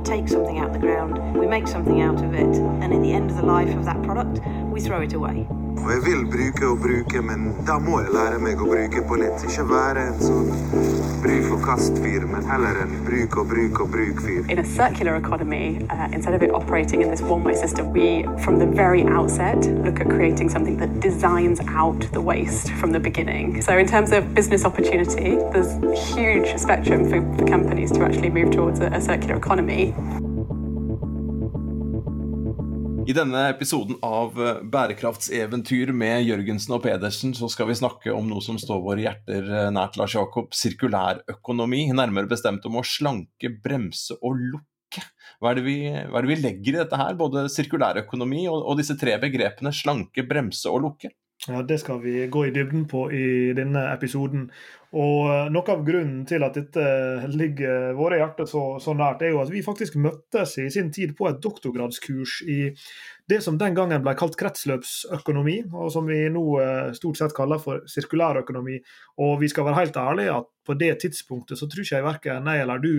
we take something out of the ground, we make something out of it, and at the end of the life of that product, we throw it away. Og jeg vil bruke og bruke, men da må jeg lære meg å bruke på. Ikke være en sånn bruk og kast-fyr, men heller en bruk og bruk og bruk-fyr. In a circular economy, uh, instead of it operating in this one way system, we, from the very outset, look at creating something that designs out the waste from the beginning. So, in terms of business opportunity, there's huge spectrum for, for companies to actually move towards a, a circular economy. I denne episoden av eh, Bærekraftseventyr med Jørgensen og Pedersen så skal vi snakke om noe som står våre hjerter eh, nært, Lars Jakob. Sirkulærøkonomi. Nærmere bestemt om å slanke, bremse og lukke. Hva er det vi, er det vi legger i dette her? Både sirkulærøkonomi og, og disse tre begrepene slanke, bremse og lukke. Ja, Det skal vi gå i dybden på i denne episoden. Og eh, Noe av grunnen til at dette ligger våre hjerter så, så, nært, er jo at vi faktisk møttes i sin tid på et doktorgradskurs i det som den gangen ble kalt kretsløpsøkonomi, og som vi nå eh, stort sett kaller for sirkulærøkonomi. Og vi skal være helt ærlige at på det tidspunktet så tror ikke jeg verken jeg eller du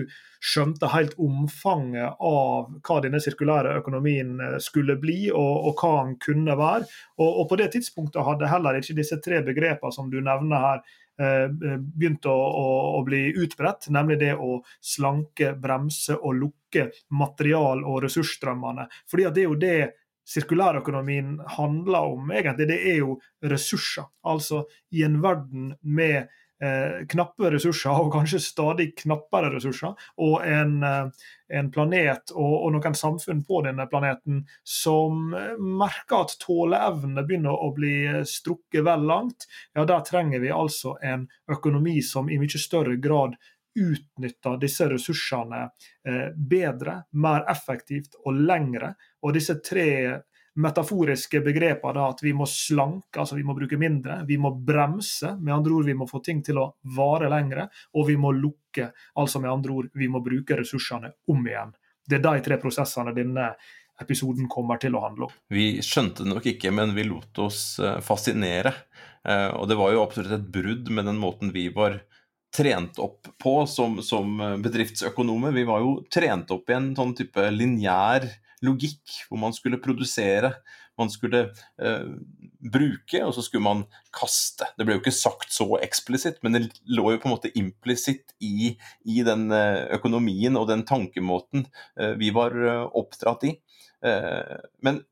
skjønte helt omfanget av hva denne sirkulære økonomien eh, skulle bli, og, og hva den kunne være. Og, og på det tidspunktet hadde heller ikke disse tre begrepene som du nevner her, Eh, begynt å, å, å, bli utbredt, nemlig det å slanke, bremse og lukke material- og ressursstrømmene. Fordi Det er jo det sirkulærøkonomien handler om, egentlig. Det er jo ressurser. Altså i en verden med eh, knappe ressurser, og kanskje stadig knappere ressurser, og en, eh, en planet og, og, noen samfunn på denne planeten som eh, merker at tåleevnene begynner å bli eh, strukket vel langt, ja, der trenger vi altså en økonomi som i mye større grad utnytter disse ressursene eh, bedre, mer effektivt og lengre. Og disse tre metaforiske begreper da, at vi må slanke, altså vi må bruke mindre. Vi må bremse, med andre ord vi må få ting til å vare lengre. Og vi må lukke, altså med andre ord vi må bruke ressursene om igjen. Det er de tre prosessene denne episoden kommer til å handle om. Vi skjønte det nok ikke, men vi lot oss eh, fascinere. Eh, og det var jo absolutt et brudd med den måten vi var trent opp på som, som bedriftsøkonomer. Vi var jo trent opp i en sånn type lineær logikk, hvor man skulle produsere, man skulle eh, bruke, og så skulle man kaste. Det ble jo ikke sagt så eksplisitt, men det lå jo på en måte implisitt i, i, den eh, økonomien og den tankemåten eh, vi var eh, oppdratt i. Eh, men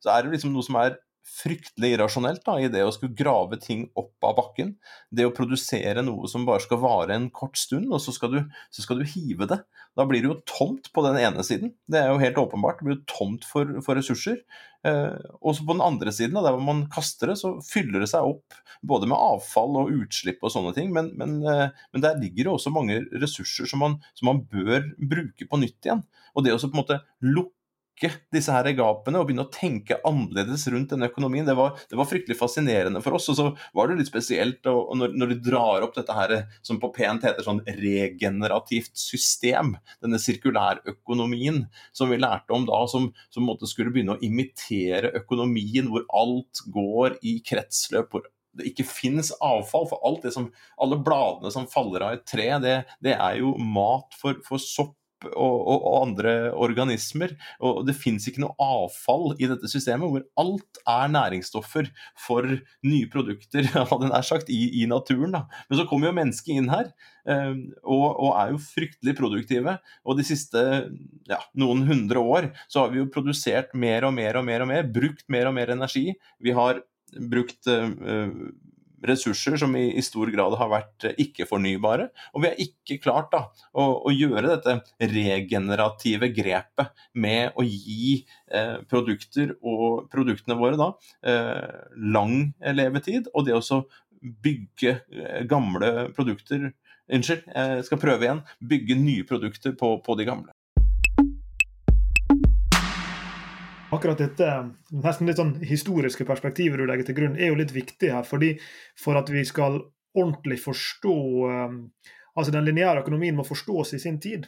så er det liksom noe som er fryktelig irrasjonelt da, i det å skulle grave ting opp av bakken. Det å produsere noe som bare skal vare en kort stund, og så skal du, så skal du hive det. Da blir det jo tomt på den ene siden. Det er jo helt åpenbart. Det blir jo tomt for, for ressurser. Eh, og så på den andre siden, der hvor man kaster det, så fyller det seg opp både med avfall og utslipp og sånne ting. Men, men, eh, men der ligger det også mange ressurser som man, som man bør bruke på nytt igjen. Og det å på en måte lukke lukke disse her gapene og begynne å tenke annerledes rundt denne økonomien. Det var, det var fryktelig fascinerende for oss. Og så var det litt spesielt og, når, når, du drar opp dette her som på pent heter sånn regenerativt system, denne sirkulærøkonomien som vi lærte om da, som, som måtte skulle begynne å imitere økonomien hvor alt går i kretsløp, hvor det ikke finnes avfall. For alt det som, alle bladene som faller av et tre, det, det er jo mat for, for sopp og, og, og, andre organismer. Og det fins ikke noe avfall i dette systemet, hvor alt er næringsstoffer for nye produkter sagt, i, i naturen. Da. Men så kommer jo mennesket inn her, eh, og, og, er jo fryktelig produktive. Og de siste ja, noen hundre år så har vi jo produsert mer og mer og mer og mer, brukt mer og mer energi. Vi har brukt uh, ressurser som i, i, stor grad har vært eh, ikke-fornybare. Og vi har ikke klart da, å, å, gjøre dette regenerative grepet med å gi eh, produkter og produktene våre da eh, lang levetid. Og det å bygge eh, gamle produkter Unnskyld, jeg skal prøve igjen. Bygge nye produkter på, på de gamle. Akkurat dette nesten litt sånn historiske perspektivet du legger til grunn, er jo litt viktig her. fordi For at vi skal ordentlig forstå um, altså Den lineære økonomien må forstås i sin tid.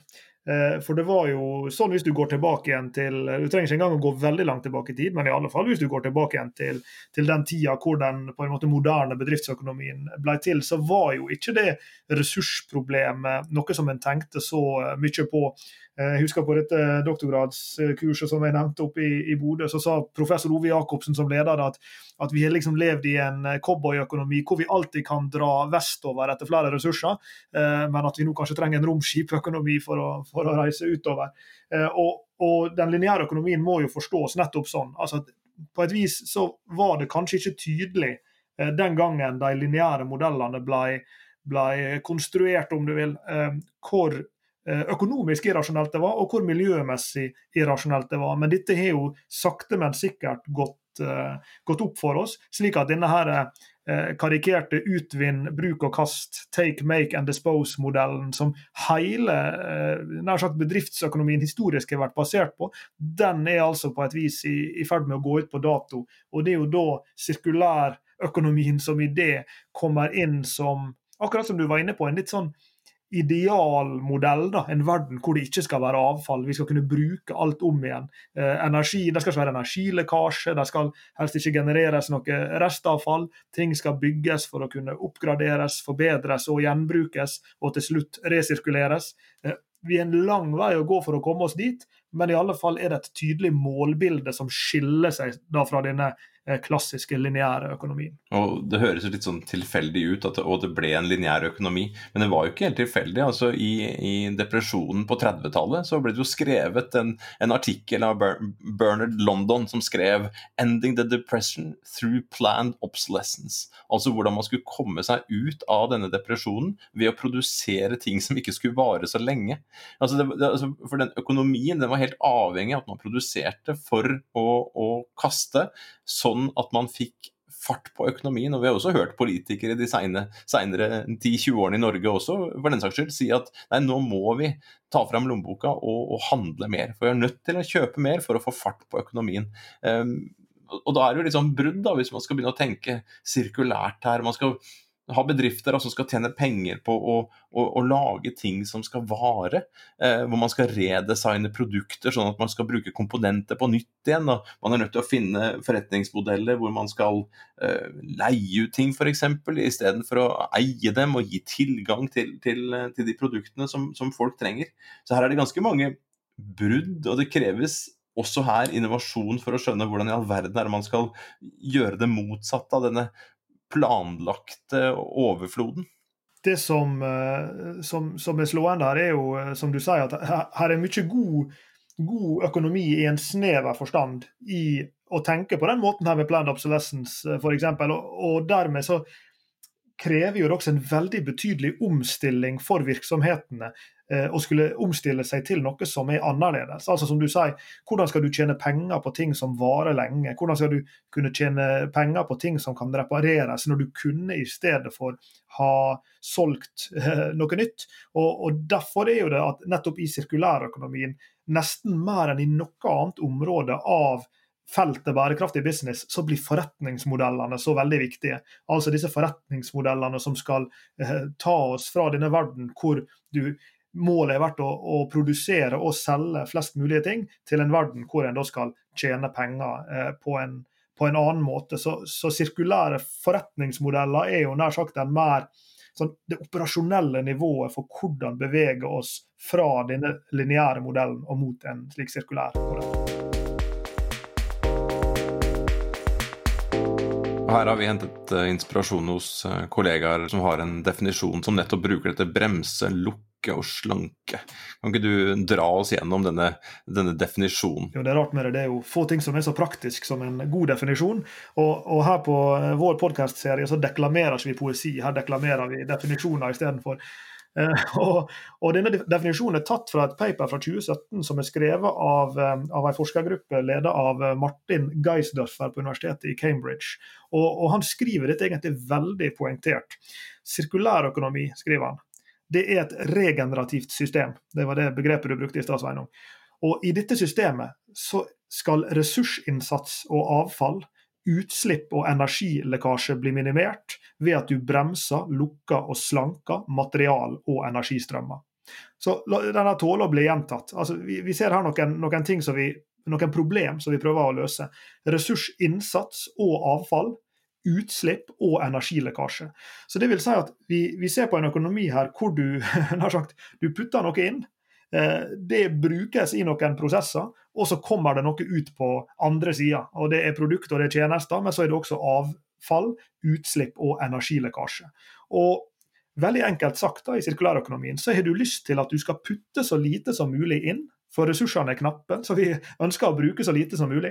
Uh, for det var jo sånn hvis du går tilbake igjen til Du trenger ikke engang å gå veldig langt tilbake i tid, men i alle fall hvis du går tilbake igjen til, til den tida hvor den på en måte moderne bedriftsøkonomien ble til, så var jo ikke det ressursproblemet noe som en tenkte så mye på Jeg husker på dette doktorgradskurset som jeg nevnte oppe i, i Bodø, så sa professor Ove Jacobsen som leder at, at vi har liksom levd i en cowboyøkonomi hvor vi alltid kan dra vestover etter flere ressurser, men at vi nå kanskje trenger en romskipøkonomi for å, for å reise utover. Og, og den lineære økonomien må jo forstås nettopp sånn. altså på et vis så var det kanskje ikke tydelig eh, den gangen de lineære modellene ble, ble, konstruert, om du vil, eh, hvor eh, økonomisk irrasjonelt det var, og hvor miljømessig irrasjonelt det var. Men dette har jo sakte, men sikkert gått, gått opp for oss, slik at denne her Eh, karikerte utvinn, bruk og kast, take, make and dispose-modellen som hele eh, nær sagt bedriftsøkonomien historisk har vært basert på, den er altså på et vis i, i ferd med å gå ut på dato. Og det er jo da sirkulærøkonomien som idé kommer inn som, akkurat som du var inne på, en litt sånn idealmodell. da, En verden hvor det ikke skal være avfall. Vi skal kunne bruke alt om igjen. Eh, energi, Det skal ikke være energilekkasje, det skal helst ikke genereres noe restavfall. Ting skal bygges for å kunne oppgraderes, forbedres og gjenbrukes, og til slutt resirkuleres. Eh, vi er en lang vei å gå for å komme oss dit, men i alle fall er det et tydelig målbilde som skiller seg da fra denne klassiske lineære økonomien. Og Det høres litt sånn tilfeldig ut, at og det ble en lineær økonomi. Men det var jo ikke helt tilfeldig. altså I, i depresjonen på 30-tallet så ble det jo skrevet en, en, artikkel av Bernard London som skrev 'Ending the depression through planned obsolescence'. Altså hvordan man skulle komme seg ut av denne depresjonen ved å produsere ting som ikke skulle vare så lenge. Altså, det, det, altså for den økonomien den var helt avhengig av at man produserte for å, å kaste. så sånn at man fikk fart på økonomien. Og vi har også hørt politikere de senere 10-20 årene i Norge også for den saks skyld si at nei, nå må vi ta fram lommeboka og, og, handle mer. For vi er nødt til å kjøpe mer for å få fart på økonomien. Um, og da er det jo litt sånn brudd, da, hvis man skal begynne å tenke sirkulært her. Man skal ha bedrifter som altså, skal tjene penger på å, å, å lage ting som skal vare. Eh, hvor man skal redesigne produkter sånn at man skal bruke komponenter på nytt igjen. Da. Man er nødt til å finne forretningsmodeller hvor man skal eh, leie ut ting f.eks. istedenfor å eie dem og gi tilgang til, til, til de produktene som, som, folk trenger. Så her er det ganske mange brudd, og det kreves også her innovasjon for å skjønne hvordan i all verden er det man skal gjøre det motsatte av denne planlagte overfloden? Det som, eh, som, som, er slående her, er jo, eh, som du sier, at her er mye god, god økonomi i en snever forstand i å tenke på den måten her med planned obsolescence, eh, f.eks. Og, og dermed så krever jo det også en veldig betydelig omstilling for virksomhetene Eh, og skulle omstille seg til noe som er annerledes. Altså som du sier, Hvordan skal du tjene penger på ting som varer lenge? Hvordan skal du kunne tjene penger på ting som kan repareres, når du kunne i stedet for ha solgt eh, noe nytt? Og, og Derfor er jo det at nettopp i sirkulærøkonomien, nesten mer enn i noe annet område av feltet bærekraftig business, så blir forretningsmodellene så veldig viktige. Altså disse forretningsmodellene som skal eh, ta oss fra denne verden hvor du målet har vært å, å, produsere og selge flest mulige ting til en verden hvor en da skal tjene penger eh, på, en, på, en, annen måte. Så, så, sirkulære forretningsmodeller er jo nær sagt den mer sånn, det operasjonelle nivået for hvordan bevege oss fra denne lineære modellen og mot en slik sirkulær modell. Her har vi hentet eh, inspirasjon hos eh, kollegaer som har en definisjon som nettopp bruker dette bremse, lukke tjukke og slanke. Kan ikke du dra oss gjennom denne, denne definisjonen? Jo, det er rart med det. Det er jo få ting som er så praktisk som en god definisjon. Og, og her på eh, vår podkastserie så deklamerer ikke vi poesi, her deklamerer vi definisjoner istedenfor. Uh, og, og, denne Definisjonen er tatt fra et paper fra 2017 som er skrevet av, um, av en forskergruppe ledet av Martin Geisdorfer på universitetet i Cambridge. Og, og Han skriver dette egentlig veldig poengtert. Sirkulærøkonomi, skriver han, det er et regenerativt system. Det var det begrepet du brukte i stad, Sveinung. Og i dette systemet så skal ressursinnsats og avfall, utslipp og energilekkasje bli minimert ved at du bremser, lukker og slanker material- og energistrømmer. Så denne tåler å bli gjentatt. Altså, vi, vi, ser her noen, noen, vi, noen problem som vi prøver å løse. Ressursinnsats og avfall utslipp og energilekkasje. Så det vil si at vi, vi ser på en økonomi her hvor du, sagt, du putter noe inn, Eh, det brukes i noen prosesser, og så kommer det noe ut på andre sida. Det er produkt og det er tjenester, men så er det også avfall, utslipp og energilekkasje. Og Veldig enkelt sagt da, i sirkulærøkonomien så har du lyst til at du skal putte så lite som mulig inn, for ressursene er knappe, så vi ønsker å bruke så lite som mulig.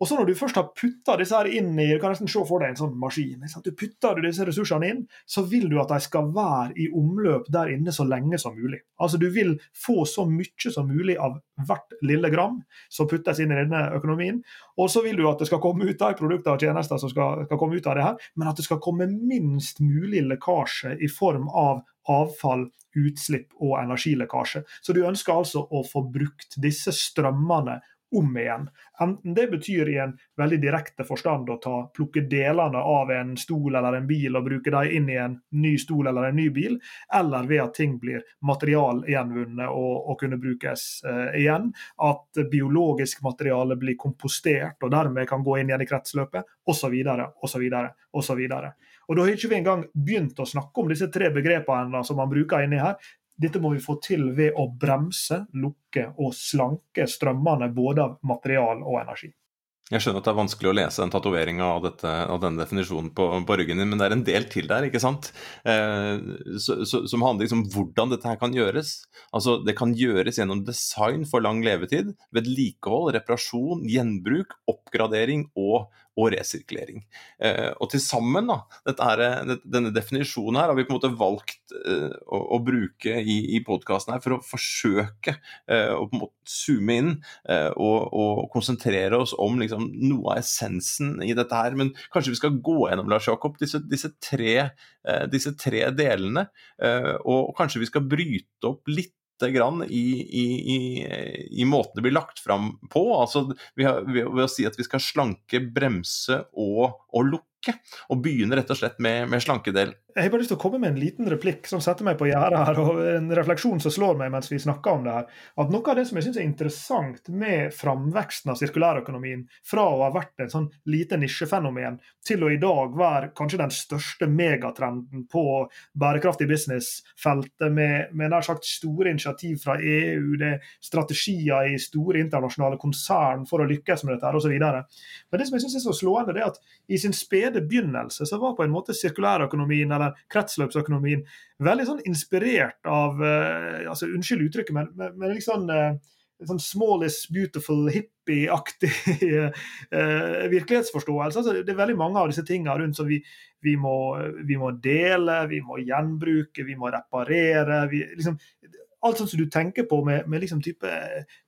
Og så når du først har putta disse her inn i du kan nesten se for deg en sånn maskin, du putter disse ressursene inn, så vil du at de skal være i omløp der inne så lenge som mulig. Altså Du vil få så mye som mulig av hvert lille gram som puttes inn i denne økonomien. Og så vil du at det skal komme ut av produkter og tjenester som skal, skal komme ut av det her, men at det skal komme minst mulig lekkasje i form av avfall, utslipp og energilekkasje. Så du ønsker altså å få brukt disse strømmene om igjen. Enten det betyr i en veldig direkte forstand å ta, plukke delene av en stol eller en bil og bruke dem inn i en ny stol eller en ny bil, eller ved at ting blir materialgjenvunnet og, og kunne brukes eh, igjen. At biologisk materiale blir kompostert og dermed kan gå inn igjen i kretsløpet, osv. osv. osv. Og Da har ikke vi engang begynt å snakke om disse tre begrepene som man bruker inni her. Dette må vi få til ved å bremse, lukke og slanke strømmene både av material og energi. Jeg skjønner at det er vanskelig å lese den tatoveringa av, av, denne definisjonen på, på, ryggen din, men det er en del til der, ikke sant? Eh, så, så, som handler liksom om hvordan dette her kan gjøres. Altså, Det kan gjøres gjennom design for lang levetid, vedlikehold, reparasjon, gjenbruk, oppgradering og, og resirkulering. Eh, og til sammen, da, her, denne definisjonen her har vi på en måte valgt eh, å, å, bruke i, i podkasten her for å forsøke eh, å på en måte zoome inn og, og, konsentrere oss om liksom, noe av essensen i dette her. Men kanskje vi skal gå gjennom Lars Jakob, disse, disse, tre, disse tre, delene, og kanskje vi skal bryte opp litt grann i, i, i, i, måten det blir lagt fram på. Altså, vi har, ved å si at vi skal slanke, bremse og, og lukke og begynne rett og slett med, med slankedel. Jeg har bare lyst til å komme med en liten replikk som setter meg på gjerdet her, og en refleksjon som slår meg mens vi snakker om det her. At Noe av det som jeg syns er interessant med framveksten av sirkulærøkonomien, fra å ha vært en sånn lite nisjefenomen til å i dag være kanskje den største megatrenden på bærekraftig business-feltet, med, med nær sagt store initiativ fra EU, det er strategier i store internasjonale konsern for å lykkes med dette, osv. Men det som jeg syns er så slående, det er at i sin spede begynnelse så var på en måte sirkulærøkonomien eller kretsløpsøkonomien veldig sånn inspirert av uh, altså Unnskyld uttrykket, men, men, men liksom uh, sånn small is beautiful, hippie-aktig uh, virkelighetsforståelse. Altså, det er veldig mange av disse tingene rundt som vi, vi, må, vi må, dele, vi må gjenbruke, vi må reparere. Vi, liksom, alt sånt som du tenker på med, med liksom type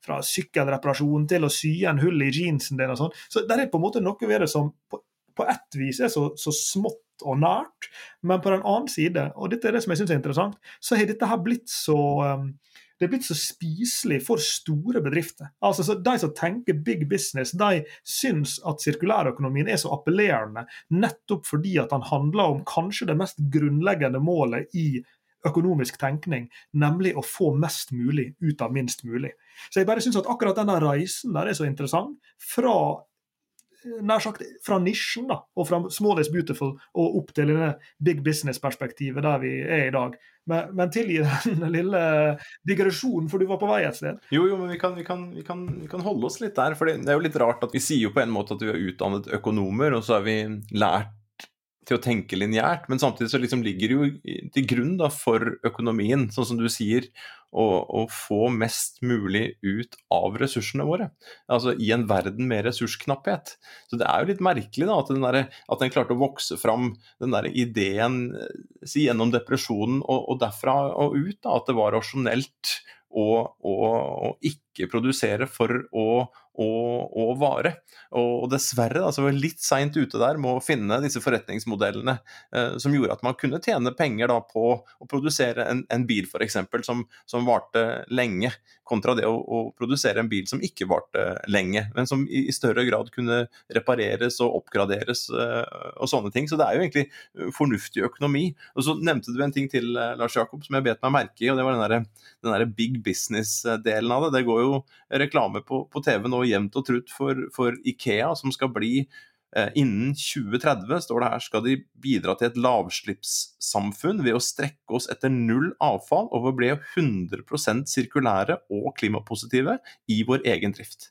fra sykkelreparasjon til å sy en hull i jeansen din og sånn. Så det er på en måte noe ved det som på, på ett vis er så, så smått og nært, men på den annen side, og dette er det som jeg syns er interessant, så har dette her blitt så um, det er blitt så spiselig for store bedrifter. Altså, så De som tenker big business, de syns at sirkulærøkonomien er så appellerende nettopp fordi at den handler om kanskje det mest grunnleggende målet i økonomisk tenkning, nemlig å få mest mulig ut av minst mulig. Så jeg bare synes at akkurat denne reisen der er så interessant. Fra nær sagt fra nisjen da, og fra small is beautiful og opp til denne big business-perspektivet der vi er i dag. Men, men tilgi den lille digresjonen, for du var på vei et sted. Jo, jo, men vi kan, vi, kan, vi, kan, vi kan, holde oss litt der. For det er jo litt rart at vi sier jo på en måte at vi er utdannet økonomer, og så har vi lært til å tenke lineært, men samtidig så liksom ligger det jo til grunn da, for økonomien, sånn som du sier, å, å, få mest mulig ut av ressursene våre. Altså i en verden med ressursknapphet. Så det er jo litt merkelig da, at den, der, at den klarte å vokse fram, den der ideen si, gjennom depresjonen og, og derfra og ut, da, at det var rasjonelt å, å, å ikke produsere for å og, og vare. Og, dessverre da, så var vi litt seint ute der med å finne disse forretningsmodellene eh, som gjorde at man kunne tjene penger da, på å produsere en, en bil f.eks. Som, som varte lenge, kontra det å, å, produsere en bil som ikke varte lenge, men som i, i større grad kunne repareres og oppgraderes eh, og sånne ting. Så det er jo egentlig eh, fornuftig økonomi. Og så nevnte du en ting til, eh, Lars Jakob, som jeg bet meg merke i, og det var den der, der big business-delen av det. Det går jo reklame på, på TV nå jevnt og trutt for, for Ikea, som skal bli Eh, innen 2030 står det her, skal de bidra til et lavslippssamfunn ved å strekke oss etter null avfall og ved å bli 100% sirkulære og klimapositive i vår egen drift.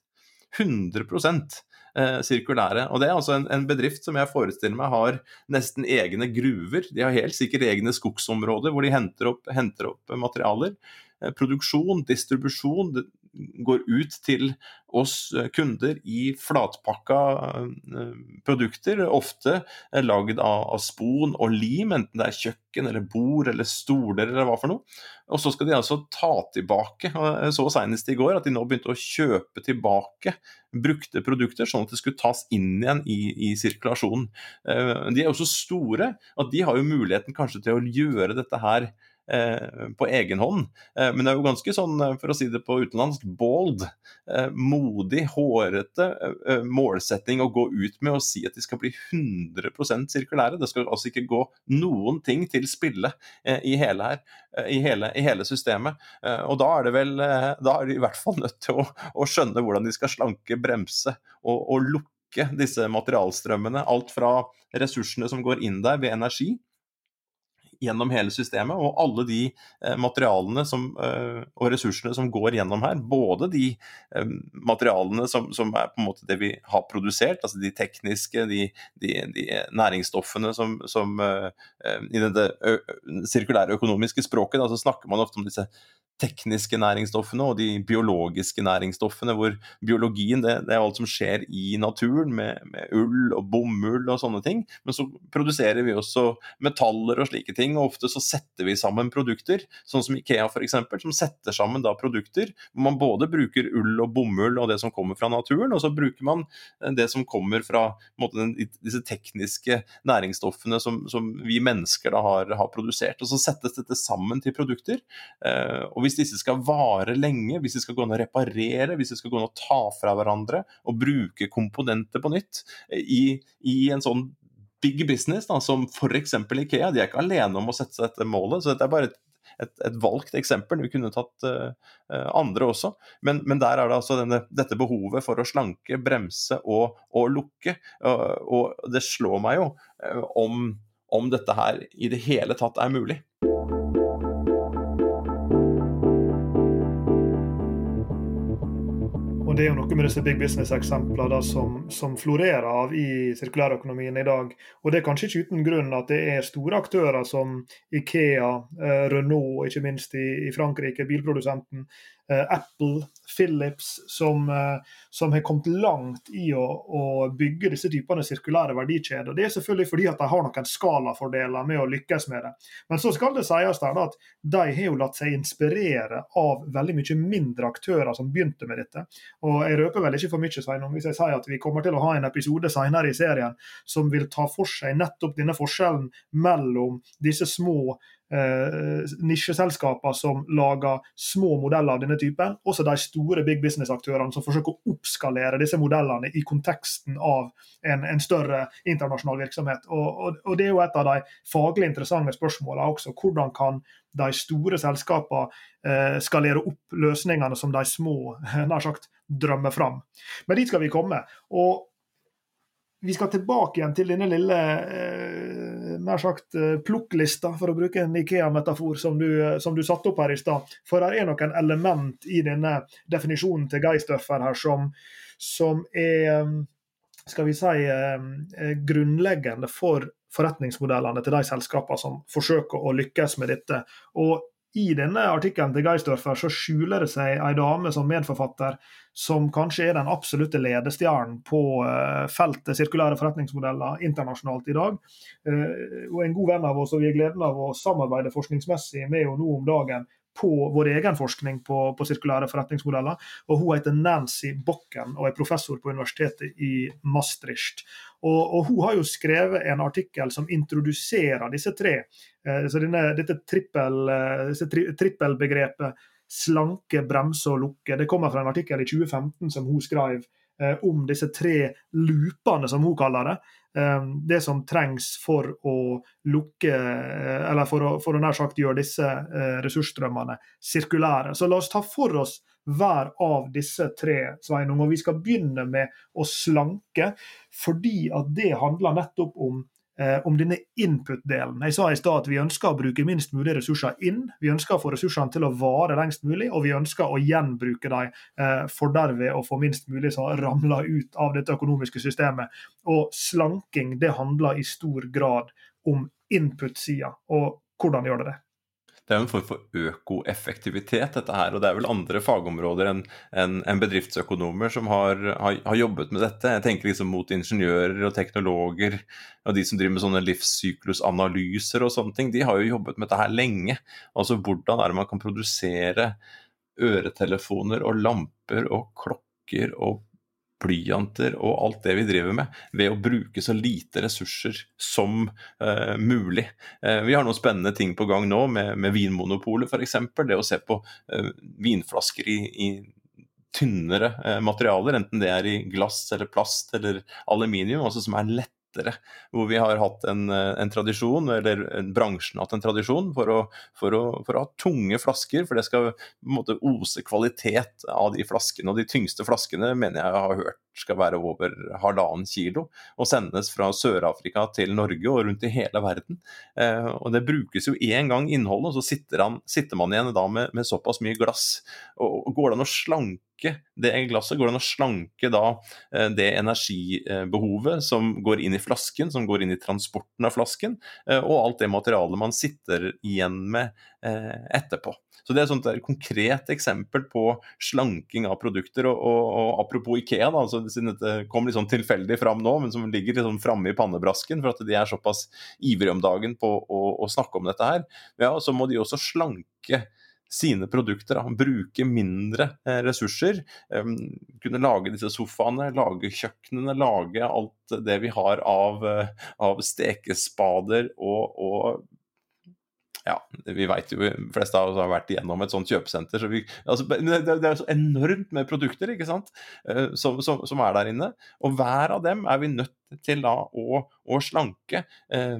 100 eh, sirkulære. Og Det er altså en, en, bedrift som jeg forestiller meg har nesten egne gruver. De har helt sikkert egne skogsområder hvor de henter opp, henter opp materialer. Eh, produksjon, distribusjon, går ut til oss eh, kunder i flatpakka eh, produkter, ofte eh, lagd av, spon og lim, enten det er kjøkken eller bord eller stoler eller hva for noe. Og så skal de altså ta tilbake. Jeg så senest i går at de nå begynte å kjøpe tilbake brukte produkter, sånn at det skulle tas inn igjen i, i sirkulasjonen. De er jo så store at de har jo muligheten kanskje til å gjøre dette her på egen hånd. Eh, men det er jo ganske sånn, eh, for å si det på utenlandsk, bold, modig, hårete målsetting å gå ut med og si at de skal bli 100% sirkulære. Det skal altså ikke gå noen ting til spille i hele her, i hele, i hele systemet. Og da er det vel Da er de i hvert fall nødt til å, å skjønne hvordan de skal slanke, bremse og, og lukke disse materialstrømmene. Alt fra ressursene som går inn der ved energi, gjennom hele systemet. Og alle de eh, materialene som, eh, og ressursene som går gjennom her, både de eh, materialene som, som, er på en måte det vi har produsert, altså de tekniske, de, de, de næringsstoffene som, som i det sirkulære økonomiske språket, da, så snakker man ofte om disse tekniske næringsstoffene og de biologiske næringsstoffene, hvor biologien det, det er alt som skjer i naturen, med, med, ull og bomull og sånne ting. Men så produserer vi også metaller og slike ting, og ofte så setter vi sammen produkter, sånn som Ikea f.eks., som setter sammen da produkter hvor man både bruker ull og bomull og det som kommer fra naturen, og så bruker man eh, det som kommer fra måte, disse tekniske næringsstoffene som, som vi mennesker da har, har, produsert. Og så settes dette sammen til produkter. Eh, og hvis disse skal vare lenge, hvis de skal gå an å reparere, hvis de skal gå an å ta fra hverandre og bruke komponenter på nytt eh, i, i en sånn big business da, som f.eks. Ikea, de er ikke alene om å sette seg dette målet. så dette er bare et et, et, valgt eksempel. Vi kunne tatt uh, andre også. Men, men, der er det altså denne, dette behovet for å slanke, bremse og, og lukke. Uh, og det slår meg jo uh, om, om dette her i det hele tatt er mulig. Det er jo noe med disse big business-eksemplene som, som, florerer av i sirkulærøkonomien i dag. Og Det er kanskje ikke uten grunn at det er store aktører som Ikea, eh, Renault, ikke minst i, i Frankrike, bilprodusenten, Apple, Philips, som, eh, som, har kommet langt i å, å, bygge disse typene sirkulære verdikjeder. Det er selvfølgelig fordi at de har noen skalafordeler med å lykkes med det. Men så skal det sies der at de har jo latt seg inspirere av veldig mye mindre aktører som begynte med dette. Og Jeg røper vel ikke for mye Sveinung, hvis jeg sier at vi kommer til å ha en episode senere i serien som vil ta for seg nettopp denne forskjellen mellom disse små eh, nisjeselskaper som lager små modeller av denne typen, også de store big business-aktørene som forsøker å oppskalere disse modellene i konteksten av en, en større internasjonal virksomhet. Og, og, og, Det er jo et av de faglig interessante spørsmålene også. Hvordan kan de store selskapene eh, skalere opp løsningene som de små nær sagt, drømmer fram? Men dit skal vi komme. og vi skal tilbake igjen til denne lille eh, nær sagt eh, plukklista, for å bruke en Ikea-metafor som, eh, som, du satte opp her i stad. For det er noen element i denne definisjonen til Geistøffer her som, som er skal vi si, grunnleggende for forretningsmodellene til de selskapene som forsøker å lykkes med dette. Og i denne artikkelen til Geisdorfer så skjuler det seg ei dame som medforfatter som kanskje er den absolutte ledestjernen på uh, feltet sirkulære forretningsmodeller internasjonalt i dag. Uh, og En god venn av oss, og vi har gleden av å samarbeide forskningsmessig med henne nå om dagen på vår egen forskning på, på, sirkulære forretningsmodeller. og Hun heter Nancy Bokken og er professor på universitetet i Maastricht. Og, og Hun har jo skrevet en artikkel som introduserer disse tre. Eh, så denne, dette trippel, eh, tri, trippelbegrepet slanke, bremse og lukke. Det kommer fra en artikkel i 2015 som hun skrev om disse tre loopene, som hun kaller det. Eh, det som trengs for å lukke eh, Eller for å, for å nær sagt gjøre disse eh, ressursstrømmene sirkulære. Så la oss ta for oss hver av disse tre, Sveinung. Og vi skal begynne med å slanke, fordi at det handler nettopp om eh, om denne input-delen. Jeg sa i stad at vi ønsker å bruke minst mulig ressurser inn. Vi ønsker å få ressursene til å vare lengst mulig, og vi ønsker å gjenbruke dem eh, for derved å få minst mulig som ramler ut av dette økonomiske systemet. Og slanking det handler i stor grad om input-sida. Og hvordan gjør det det? Det er jo en form for økoeffektivitet, dette her. Og det er vel andre fagområder enn en, en bedriftsøkonomer som har, har, har, jobbet med dette. Jeg tenker liksom mot ingeniører og teknologer og de som driver med sånne livssyklusanalyser og sånne ting. De har jo jobbet med dette her lenge. Altså hvordan er det man kan produsere øretelefoner og lamper og klokker og blyanter og alt det vi driver med, ved å bruke så lite ressurser som uh, mulig. Uh, vi har noen spennende ting på gang nå med, med Vinmonopolet f.eks. Det å se på uh, vinflasker i, i tynnere materialer, enten det er i glass eller plast eller aluminium, altså som er lett lettere. Hvor vi har hatt en, en tradisjon, eller bransjen har hatt en tradisjon, for å, for, å, for å, ha tunge flasker. For det skal måte ose kvalitet av de flaskene. Og de tyngste flaskene mener jeg har hørt skal være over halvannen kilo. Og sendes fra Sør-Afrika til Norge og rundt i hele verden. Eh, og det brukes jo én gang innholdet, og så sitter, han, sitter man igjen da med, med såpass mye glass. Og, og går det an å slanke slanke det glasset? Går det an å slanke da eh, det energibehovet som går inn i flasken, som går inn i transporten av flasken, eh, og alt det materialet man sitter igjen med eh, etterpå? Så Det er et et konkret eksempel på slanking av produkter. Og, og, og Apropos Ikea, da, altså, siden dette kom litt sånn tilfeldig fram nå, men som ligger liksom framme i pannebrasken for at de er såpass ivrige om dagen på å, å snakke om dette her, ja, så må de også slanke sine produkter. Da. Bruke mindre eh, ressurser. Kunne lage disse sofaene, lage kjøkkenene, lage alt det vi har av, uh, av stekespader og, og ja, vi veit jo, de fleste av oss har vært igjennom et sånt kjøpesenter. Så vi, altså, det, det, er så enormt med produkter ikke sant, som, som, som, er der inne. Og hver av dem er vi nødt til da å, å slanke. Eh,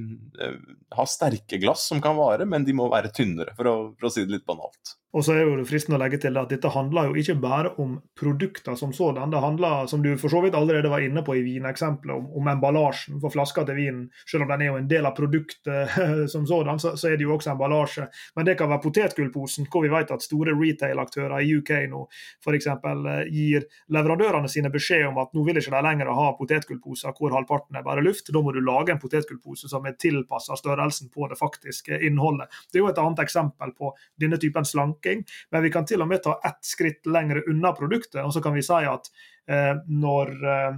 ha sterke glass som kan vare, men de må være tynnere, for å, for å si det litt banalt. Og så er jo det fristende å legge til at Dette handler jo ikke bare om produkter som sådan. Det handler, som du for så vidt allerede var inne på i vineksempelet, om, om emballasjen for flaska til vinen. Selv om den er jo en del av produktet som sådan, så, så, er det jo også emballasje. Men det kan være potetgullposen, hvor vi vet at store retail-aktører i UK nå f.eks. Eh, gir leverandørene sine beskjed om at nå vil ikke de lenger ha potetgullposer hvor halvparten er bare luft. Da må du lage en potetgullpose som er tilpassa størrelsen på det faktiske innholdet. Det er jo et annet eksempel på denne typen slanke snakking, men vi kan til og med ta ett skritt lenger unna produktet. Og så kan vi si at eh, når eh,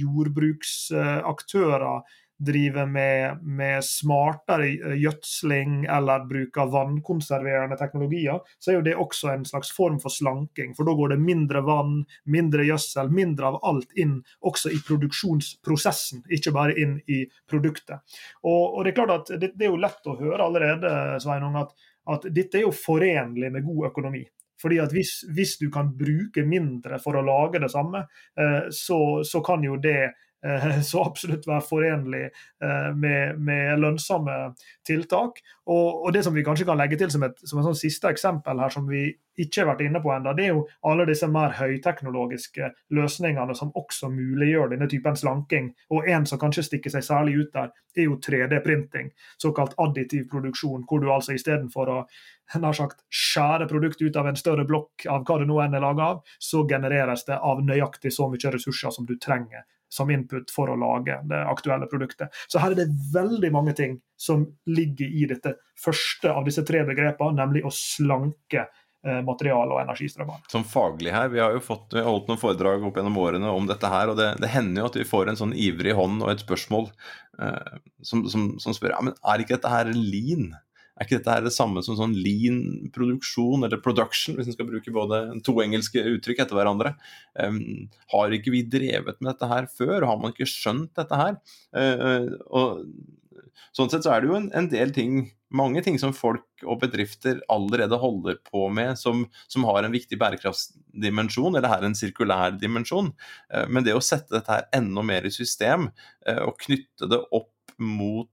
jordbruksaktører driver med, med, smartere gjødsling eller bruker vannkonserverende teknologier, så er jo det også en slags form for slanking. For da går det mindre vann, mindre gjødsel, mindre av alt inn også i produksjonsprosessen, ikke bare inn i produktet. Og, og det er klart at det, det, er jo lett å høre allerede, Sveinung, at at dette er jo forenlig med god økonomi. Fordi at hvis, hvis du kan bruke mindre for å lage det samme, eh, så, så kan jo det så absolutt være forenlig eh, med, med lønnsomme tiltak. Og, og, det som vi kanskje kan legge til som et, som et sånn siste eksempel her, som vi ikke har vært inne på enda, det er jo alle disse mer høyteknologiske løsningene som også muliggjør denne typen slanking. Og en som kanskje stikker seg særlig ut der, er jo 3D-printing, såkalt additiv produksjon, hvor du altså istedenfor å nær sagt skjære produkt ut av en større blokk av hva det nå enn er laga av, så genereres det av nøyaktig så mye ressurser som du trenger som input for å lage det aktuelle produktet. Så her er det veldig mange ting som ligger i dette første av disse tre begrepene, nemlig å slanke material- materiale- og energistrømmer. Som faglig her, Vi har jo fått, holdt noen foredrag opp gjennom årene om dette her, og det, det hender jo at vi får en sånn ivrig hånd og et spørsmål eh, som, som, som, spør ja, men er ikke dette her lean? Er ikke dette her det samme som sånn lean produksjon, eller production, hvis en skal bruke både to engelske uttrykk etter hverandre? Um, har ikke vi drevet med dette her før? Har man ikke skjønt dette her? Uh, og Sånn sett så er det jo en, en, del ting mange ting som folk og bedrifter allerede holder på med, som, som har en viktig bærekraftsdimensjon, eller her en sirkulær dimensjon. Eh, men det å sette dette her enda mer i system, og knytte det opp mot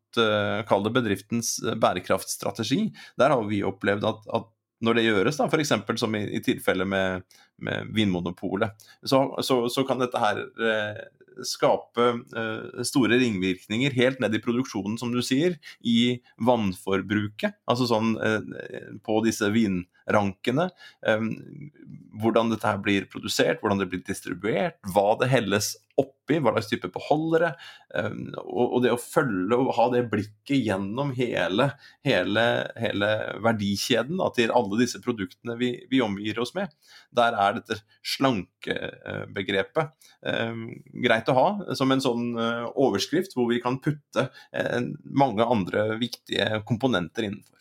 kall det bedriftens bærekraftstrategi, der har vi opplevd at, at når det gjøres, da, f.eks. som i, i tilfellet med, med Vinmonopolet, så, så, så, kan dette her eh, skape eh, store ringvirkninger helt ned i produksjonen, som du sier, i vannforbruket. Altså sånn eh, på disse vinrankene. Eh, hvordan dette her blir produsert, hvordan det blir distribuert, hva det helles oppi, hva slags type beholdere. Ehm, og det å følge og ha det blikket gjennom hele, hele, hele verdikjeden da, til alle disse produktene vi, vi, omgir oss med, der er dette slankebegrepet ehm, greit å ha som en sånn eh, overskrift hvor vi kan putte eh, mange andre viktige komponenter innenfor.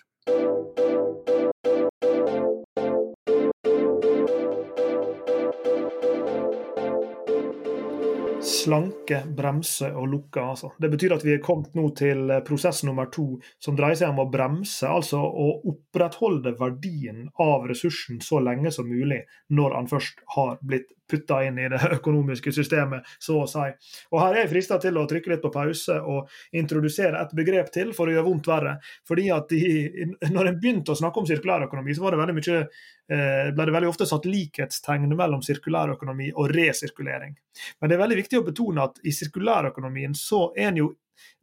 Slanke, bremse og lukke. Altså. Det betyr at vi er kommet nå til eh, prosess nummer to, som dreier seg om å bremse, altså å opprettholde verdien av ressursen så lenge som mulig når han først har blitt putta inn i det økonomiske systemet, så å si. Og Her er jeg frista til å trykke litt på pause og introdusere et begrep til for å gjøre vondt verre. Fordi at de, når en begynte å snakke om sirkulærøkonomi, så var det veldig mye ble det veldig ofte satt likhetstegn mellom sirkulærøkonomi og resirkulering. Men det er veldig viktig å betone at i sirkulærøkonomien så er en jo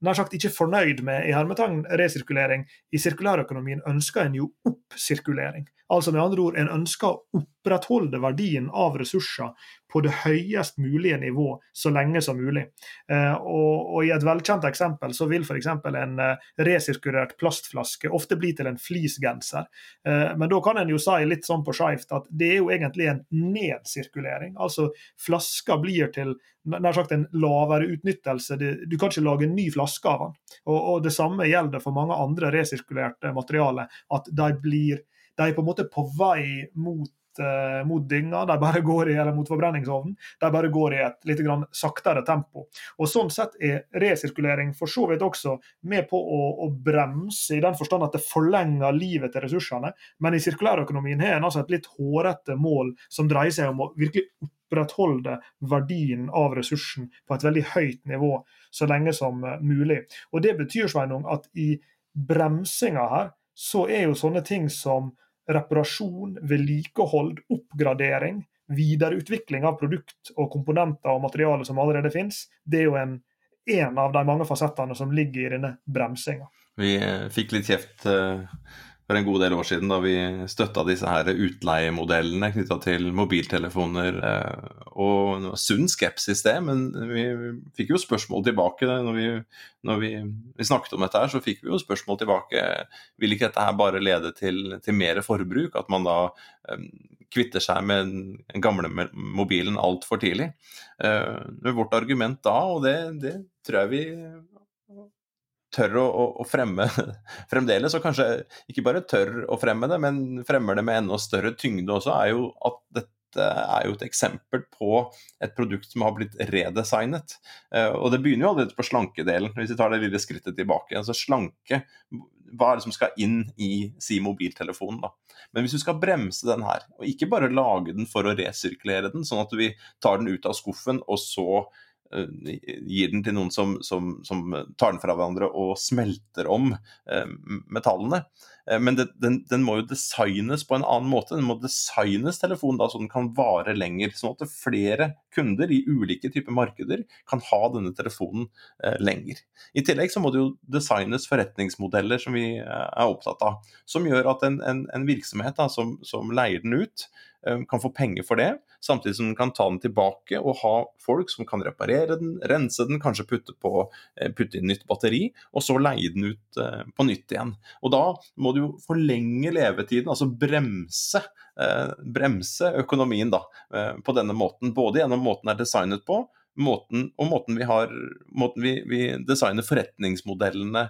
nær sagt ikke fornøyd med i hermetegn resirkulering. I sirkulærøkonomien ønsker en jo oppsirkulering. Altså med andre ord, en ønsker å opprettholde verdien av ressurser på det høyest mulige nivå så lenge som mulig. Eh, og, og, I et velkjent eksempel så vil f.eks. en eh, resirkulert plastflaske ofte bli til en fleecegenser. Eh, men da kan en jo si litt sånn på skeivt at det er jo egentlig en nedsirkulering. Altså flasker blir til nær sagt en lavere utnyttelse. Du kan ikke lage en ny flaske av den. Og, og Det samme gjelder for mange andre resirkulerte materialer. At de blir de er på en måte på vei mot uh, mot dynga, de bare går i, eller mot forbrenningsovnen. De bare går i et litt grann saktere tempo. Og Sånn sett er resirkulering for så vidt også med på å, å bremse, i den forstand at det forlenger livet til ressursene. Men i sirkulærøkonomien har en altså et litt hårete mål som dreier seg om å virkelig opprettholde verdien av ressursen på et veldig høyt nivå så lenge som eh, mulig. Og Det betyr Sveinung, at i bremsinga her, så er jo sånne ting som reparasjon, vedlikehold, oppgradering, videreutvikling av produkt og komponenter og materiale som allerede finnes, det er jo en, en av de mange fasettene som ligger i denne bremsinga. Vi eh, fikk litt kjeft uh, for en god del år siden da vi støtta disse her utleiemodellene knytta til mobiltelefoner. Eh, og sunn skepsis, det, men vi fikk jo spørsmål tilbake. Når vi, når vi, vi, snakket om dette, her, så fikk vi jo spørsmål tilbake. Vil ikke dette her bare lede til, til mer forbruk? At man da um, kvitter seg med den gamle mobilen altfor tidlig? Uh, vårt argument da, og det, det tror jeg vi tør å, å, fremme fremdeles, og kanskje ikke bare tør å fremme det, men fremmer det med enda større tyngde også, er jo at dette er jo et eksempel på et produkt som har blitt redesignet. Eh, og det begynner jo allerede på slankedelen, hvis vi tar det lille skrittet tilbake. Altså slanke, hva er det som skal inn i si mobiltelefonen, da. Men hvis du skal bremse den her, og ikke bare lage den for å resirkulere den, sånn at vi tar den ut av skuffen og så gir den til noen som, som, som, tar den fra hverandre og smelter om eh, metallene. Eh, men det, den, den, må jo designes på en annen måte. Den må designes telefonen da, så den kan vare lenger. Sånn at flere kunder i ulike typer markeder kan ha denne telefonen eh, lenger. I tillegg så må det jo designes forretningsmodeller som vi er opptatt av. Som gjør at en, en, en virksomhet da, som, som leier den ut, Eh, kan få penger for det, samtidig som den kan ta den tilbake og ha folk som kan reparere den, rense den, kanskje putte, på, eh, putte inn nytt batteri, og så leie den ut eh, på nytt igjen. Og Da må du jo forlenge levetiden, altså bremse, bremse økonomien da, på denne måten. Både gjennom måten den er designet på, måten, og måten vi, har, måten vi, vi designer forretningsmodellene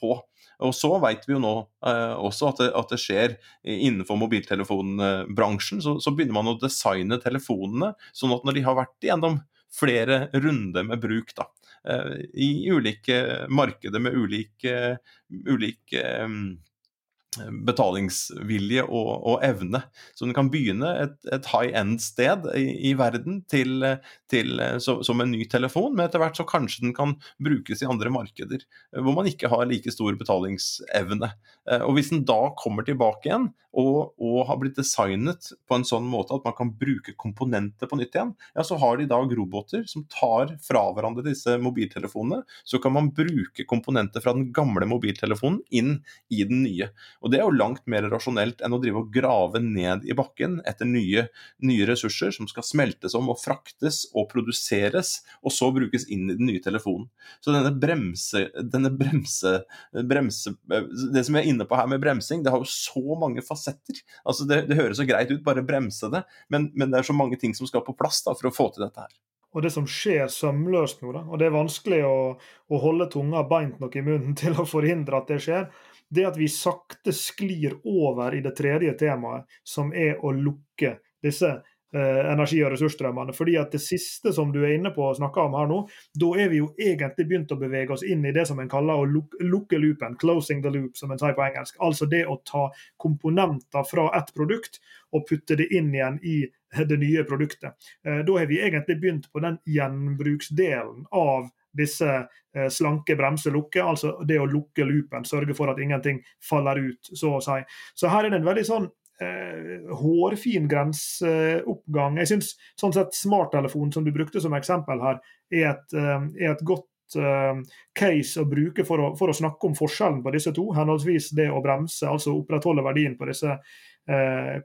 på. Og så vet vi jo nå eh, også at det, at det, skjer innenfor mobiltelefonbransjen. Så, så, begynner man å designe telefonene sånn at når de har vært igjennom flere runder med bruk, da, i ulike markeder med ulike, ulike betalingsvilje og, og, evne. Så den kan begynne et, et high end-sted i, i, verden til, til, så, som en ny telefon, men etter hvert så kanskje den kan brukes i andre markeder hvor man ikke har like stor betalingsevne. Eh, og Hvis den da kommer tilbake igjen og, og, har blitt designet på en sånn måte at man kan bruke komponenter på nytt igjen, ja, så har de i dag roboter som tar fra hverandre disse mobiltelefonene. Så kan man bruke komponenter fra den gamle mobiltelefonen inn i den nye. Og Det er jo langt mer rasjonelt enn å drive og grave ned i bakken etter nye, nye ressurser som skal smeltes om og fraktes og produseres, og så brukes inn i den nye telefonen. Så denne bremse, denne bremse, bremse Det som vi er inne på her med bremsing, det har jo så mange fasetter. Altså det, det høres så greit ut, bare bremse det, men, men, det er så mange ting som skal på plass da, for å få til dette her og det som skjer sømløst nå, da, og det er vanskelig å, å holde tunga beint nok i munnen til å forhindre at det skjer, det at vi sakte sklir over i det tredje temaet, som er å lukke disse eh, energi- og ressursstrømmene. Fordi at Det siste som du er inne på og snakker om her nå, da er vi jo egentlig begynt å bevege oss inn i det som en kaller å luk lukke loopen, 'closing the loop', som en sier på engelsk. Altså det å ta komponenter fra ett produkt og putte det inn igjen i det nye produktet. Eh, da har vi egentlig begynt på den gjenbruksdelen av disse slanke slanke bremselukker, altså det å lukke loopen, sørge for at ingenting faller ut, så å si. Så her er det en veldig sånn eh, hårfin grenseoppgang. Jeg syns sånn sett smarttelefon, som du brukte som eksempel her, er et, eh, er et godt eh, case å bruke for å, for å, snakke om forskjellen på disse to. Henholdsvis det å bremse, altså opprettholde verdien på disse Eh,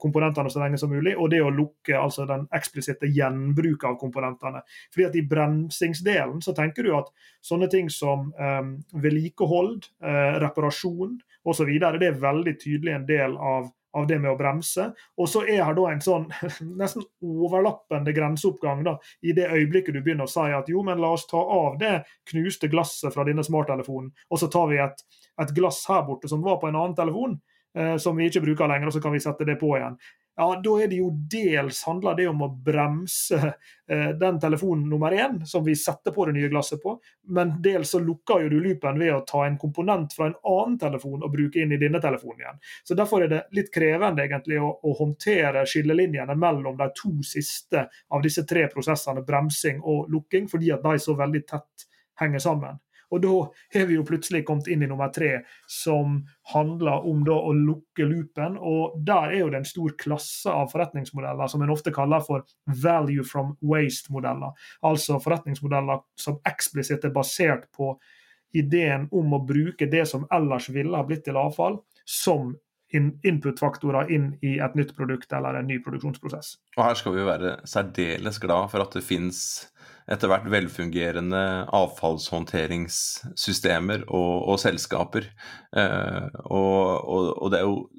komponentene så lenge som mulig, og det å lukke altså den eksplisitte gjenbruket av komponentene. Fordi at I bremsingsdelen så tenker du at sånne ting som um, vedlikehold, uh, reparasjon osv. det er veldig tydelig en del av, av det med å bremse. Og så er her da en sånn nesten overlappende grenseoppgang da, i det øyeblikket du begynner å si at jo, men la oss ta av det knuste glasset fra denne smarttelefonen, og så tar vi et, et glass her borte som var på en annen telefon eh, som vi ikke bruker lenger, og så kan vi sette det på igjen. Ja, Da er det jo dels handler det om å bremse eh, den telefonen nummer én som vi setter på det nye glasset på, men dels så lukker jo du loopen ved å ta en komponent fra en annen telefon og bruke inn i denne telefonen igjen. Så Derfor er det litt krevende egentlig å, å håndtere skillelinjene mellom de to siste av disse tre prosessene, bremsing og lukking, fordi at de så veldig tett henger sammen. Og da har vi jo plutselig kommet inn i nummer tre, som handler om da å lukke loopen. Og der er jo det en stor klasse av forretningsmodeller som en ofte kaller for value from waste-modeller. Altså forretningsmodeller som eksplisitt er basert på ideen om å bruke det som ellers ville ha blitt til avfall, som input-faktorer inn i et nytt produkt eller en ny produksjonsprosess. Og Her skal vi være særdeles glad for at det finnes etter hvert velfungerende avfallshåndteringssystemer og, og selskaper. Eh, og, og, og, det er jo,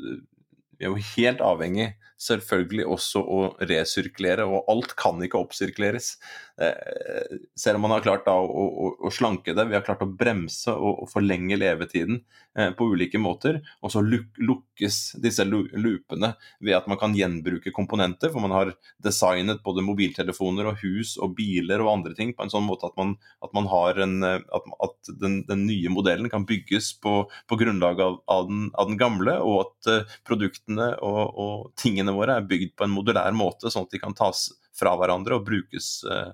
vi er jo helt avhengig selvfølgelig også å resirkulere, og alt kan ikke oppsirkuleres. Eh, selv om man har klart da, å, å, å, slanke det, vi har klart å bremse og, forlenge levetiden eh, på ulike måter. Og så luk, lukkes disse loopene ved at man kan gjenbruke komponenter. For man har designet både mobiltelefoner og hus og biler og andre ting på en sånn måte at man, at man har en, eh, at, at den, den, nye modellen kan bygges på, på grunnlag av, av, den, av, den, gamle, og at uh, produktene og, og tingene våre er bygd på en modulær måte, sånn at de kan tas fra hverandre og brukes uh,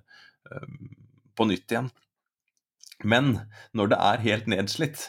på nytt igjen. Men når det er helt nedslitt,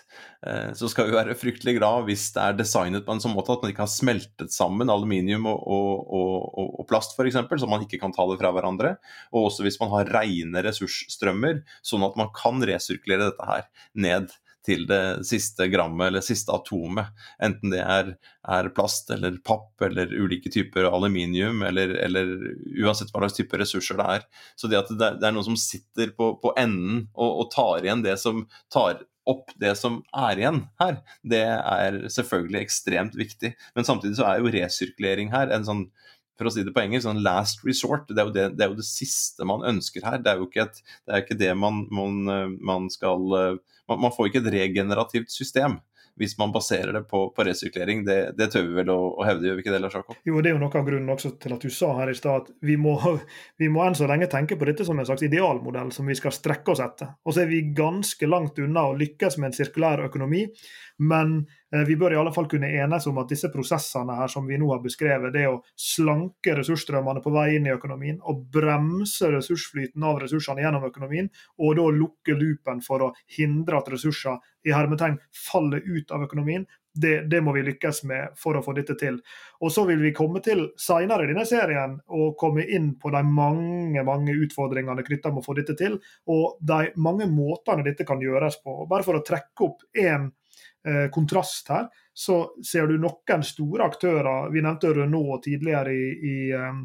uh, så skal vi være fryktelig glad hvis det er designet på en sånn måte at man ikke har smeltet sammen aluminium og, og, og, og plast f.eks., så man ikke kan ta det fra hverandre. Og også hvis man har rene ressursstrømmer, sånn at man kan resirkulere dette her ned til det siste grammet eller siste atomet. Enten det er, er plast eller papp eller ulike typer aluminium, eller, eller, uansett hva slags type ressurser det er. Så det at det, det er noen som sitter på, på enden og, og, tar igjen det som tar opp det som er igjen her, det er selvfølgelig ekstremt viktig. Men samtidig så er jo resirkulering her en sånn for å si det på engelsk, sånn last resort. Det er, det, det er, jo det, siste man ønsker her. Det er jo ikke, et, det, er ikke det man, man, man skal man, man, får ikke et regenerativt system hvis man baserer det på, på resirkulering, Det, det, tør vi vel å, å hevde, gjør vi ikke det, Lars Jakob? Jo, det er jo noe av grunnen også til at du sa her i stad at vi må, vi må enn så lenge tenke på dette som en slags idealmodell som vi skal strekke oss etter. Og så er vi ganske langt unna å lykkes med en sirkulær økonomi. Men eh, vi bør i alle fall kunne enes om at disse prosessene her som vi nå har beskrevet, det å slanke ressursstrømmene på vei inn i økonomien og bremse ressursflyten av ressursene gjennom økonomien, og da lukke loopen for å hindre at ressurser i hermetegn faller ut av økonomien, det, det, må vi lykkes med for å få dette til. Og Så vil vi komme til senere i denne serien og komme inn på de mange mange utfordringene knytta med å få dette til, og de mange måtene dette kan gjøres på. Bare for å trekke opp én eh, kontrast her, så ser du noen store aktører. Vi nevnte Renault tidligere i, i, eh,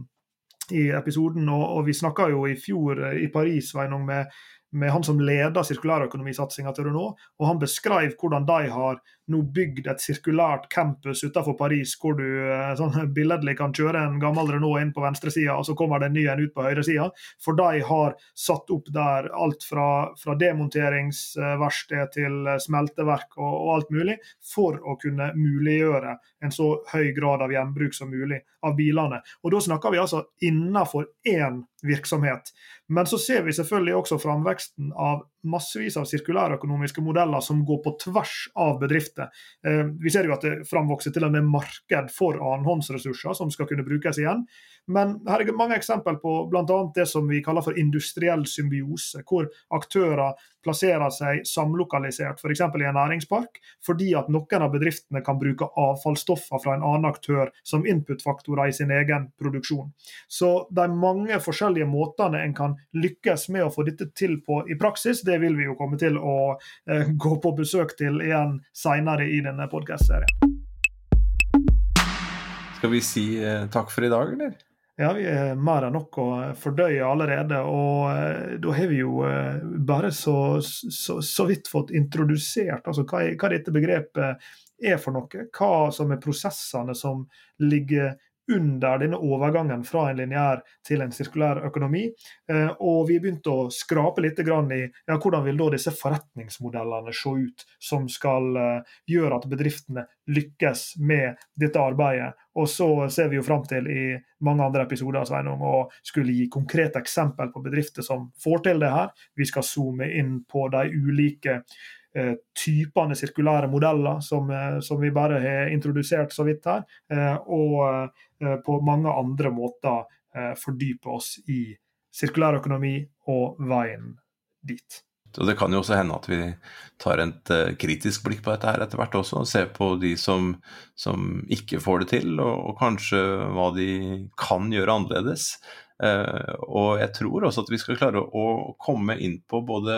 i episoden, og, og vi snakka jo i fjor eh, i Paris med, med han som leder sirkulærøkonomisatsinga til Renault, og han beskrev hvordan de har nå bygd et sirkulært campus utenfor Paris, hvor du eh, sånn billedlig kan kjøre en gammel Renault inn på venstresida, og så kommer det en ny en ut på høyresida. For de har satt opp der alt fra, fra demonteringsverksted til smelteverk og, og, alt mulig, for å kunne muliggjøre en så høy grad av gjenbruk som mulig av bilene. Og Da snakker vi altså innenfor én virksomhet. Men så ser vi selvfølgelig også framveksten av massevis av sirkulærøkonomiske modeller som går på tvers av bedrifter. Eh, vi ser jo at det framvokser til og med marked for annenhåndsressurser som skal kunne brukes igjen. Men her er mange eksempel på bl.a. det som vi kaller for industriell symbiose, hvor aktører plasserer seg samlokalisert, f.eks. i en næringspark, fordi at noen av bedriftene kan bruke avfallsstoffer fra en annen aktør som inputfaktorer i sin egen produksjon. Så de mange forskjellige måtene en kan lykkes med å få dette til på i praksis, det vil vi jo komme til å eh, gå på besøk til igjen senere i denne podkast-serien. Skal vi si eh, takk for i dag, eller? Ja, vi er mer enn nok å fordøye allerede. Og eh, da har vi jo eh, bare så, så, så vidt fått introdusert altså, hva, hva, dette begrepet er for noe. Hva som er prosessene som ligger under denne overgangen fra en lineær til en sirkulær økonomi. Eh, og vi begynte å skrape litt i ja, hvordan vil da disse forretningsmodellene se ut, som skal eh, gjøre at bedriftene lykkes med dette arbeidet. Og så ser vi jo fram til i mange andre episoder Sveinung, å skulle gi konkrete eksempel på bedrifter som får til det her. Vi skal zoome inn på de ulike typene sirkulære modeller som, eh, som, vi bare har introdusert så vidt her, eh, og på mange andre måter fordype oss i sirkulær økonomi og veien dit. Og Det kan jo også hende at vi tar et kritisk blikk på dette her etter hvert også, og ser på de som, som ikke får det til, og, og, kanskje hva de kan gjøre annerledes. og jeg tror også at vi skal klare å komme inn på både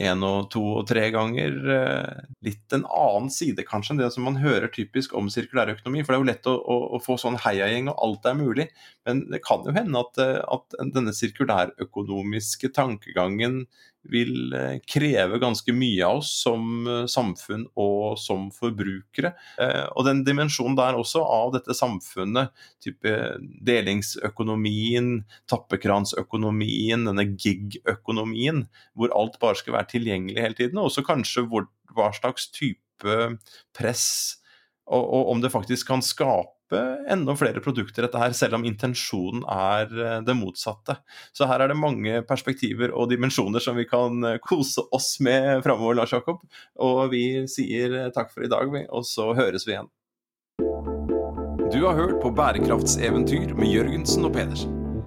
én og to og tre ganger. Eh, litt en annen side kanskje enn det som man hører typisk om sirkulærøkonomi. For det er jo lett å, å, å få sånn heiagjeng og alt er mulig. Men det kan jo hende at, eh, at denne sirkulærøkonomiske tankegangen vil eh, kreve ganske mye av oss som samfunn og som forbrukere. Og den dimensjonen der også av dette samfunnet, type delingsøkonomien, tappekransøkonomien, denne gig-økonomien, hvor alt bare skal være tilgjengelig hele tiden, og også kanskje hvor, hva slags type press og, og om det faktisk kan skape enda flere produkter, dette her, selv om intensjonen er eh, det motsatte. Så her er det mange perspektiver og dimensjoner som vi kan eh, kose oss med framover, Lars Jakob. Og vi sier eh, takk for i dag, og så høres vi igjen. Du har hørt på Bærekraftseventyr med Jørgensen og Pedersen.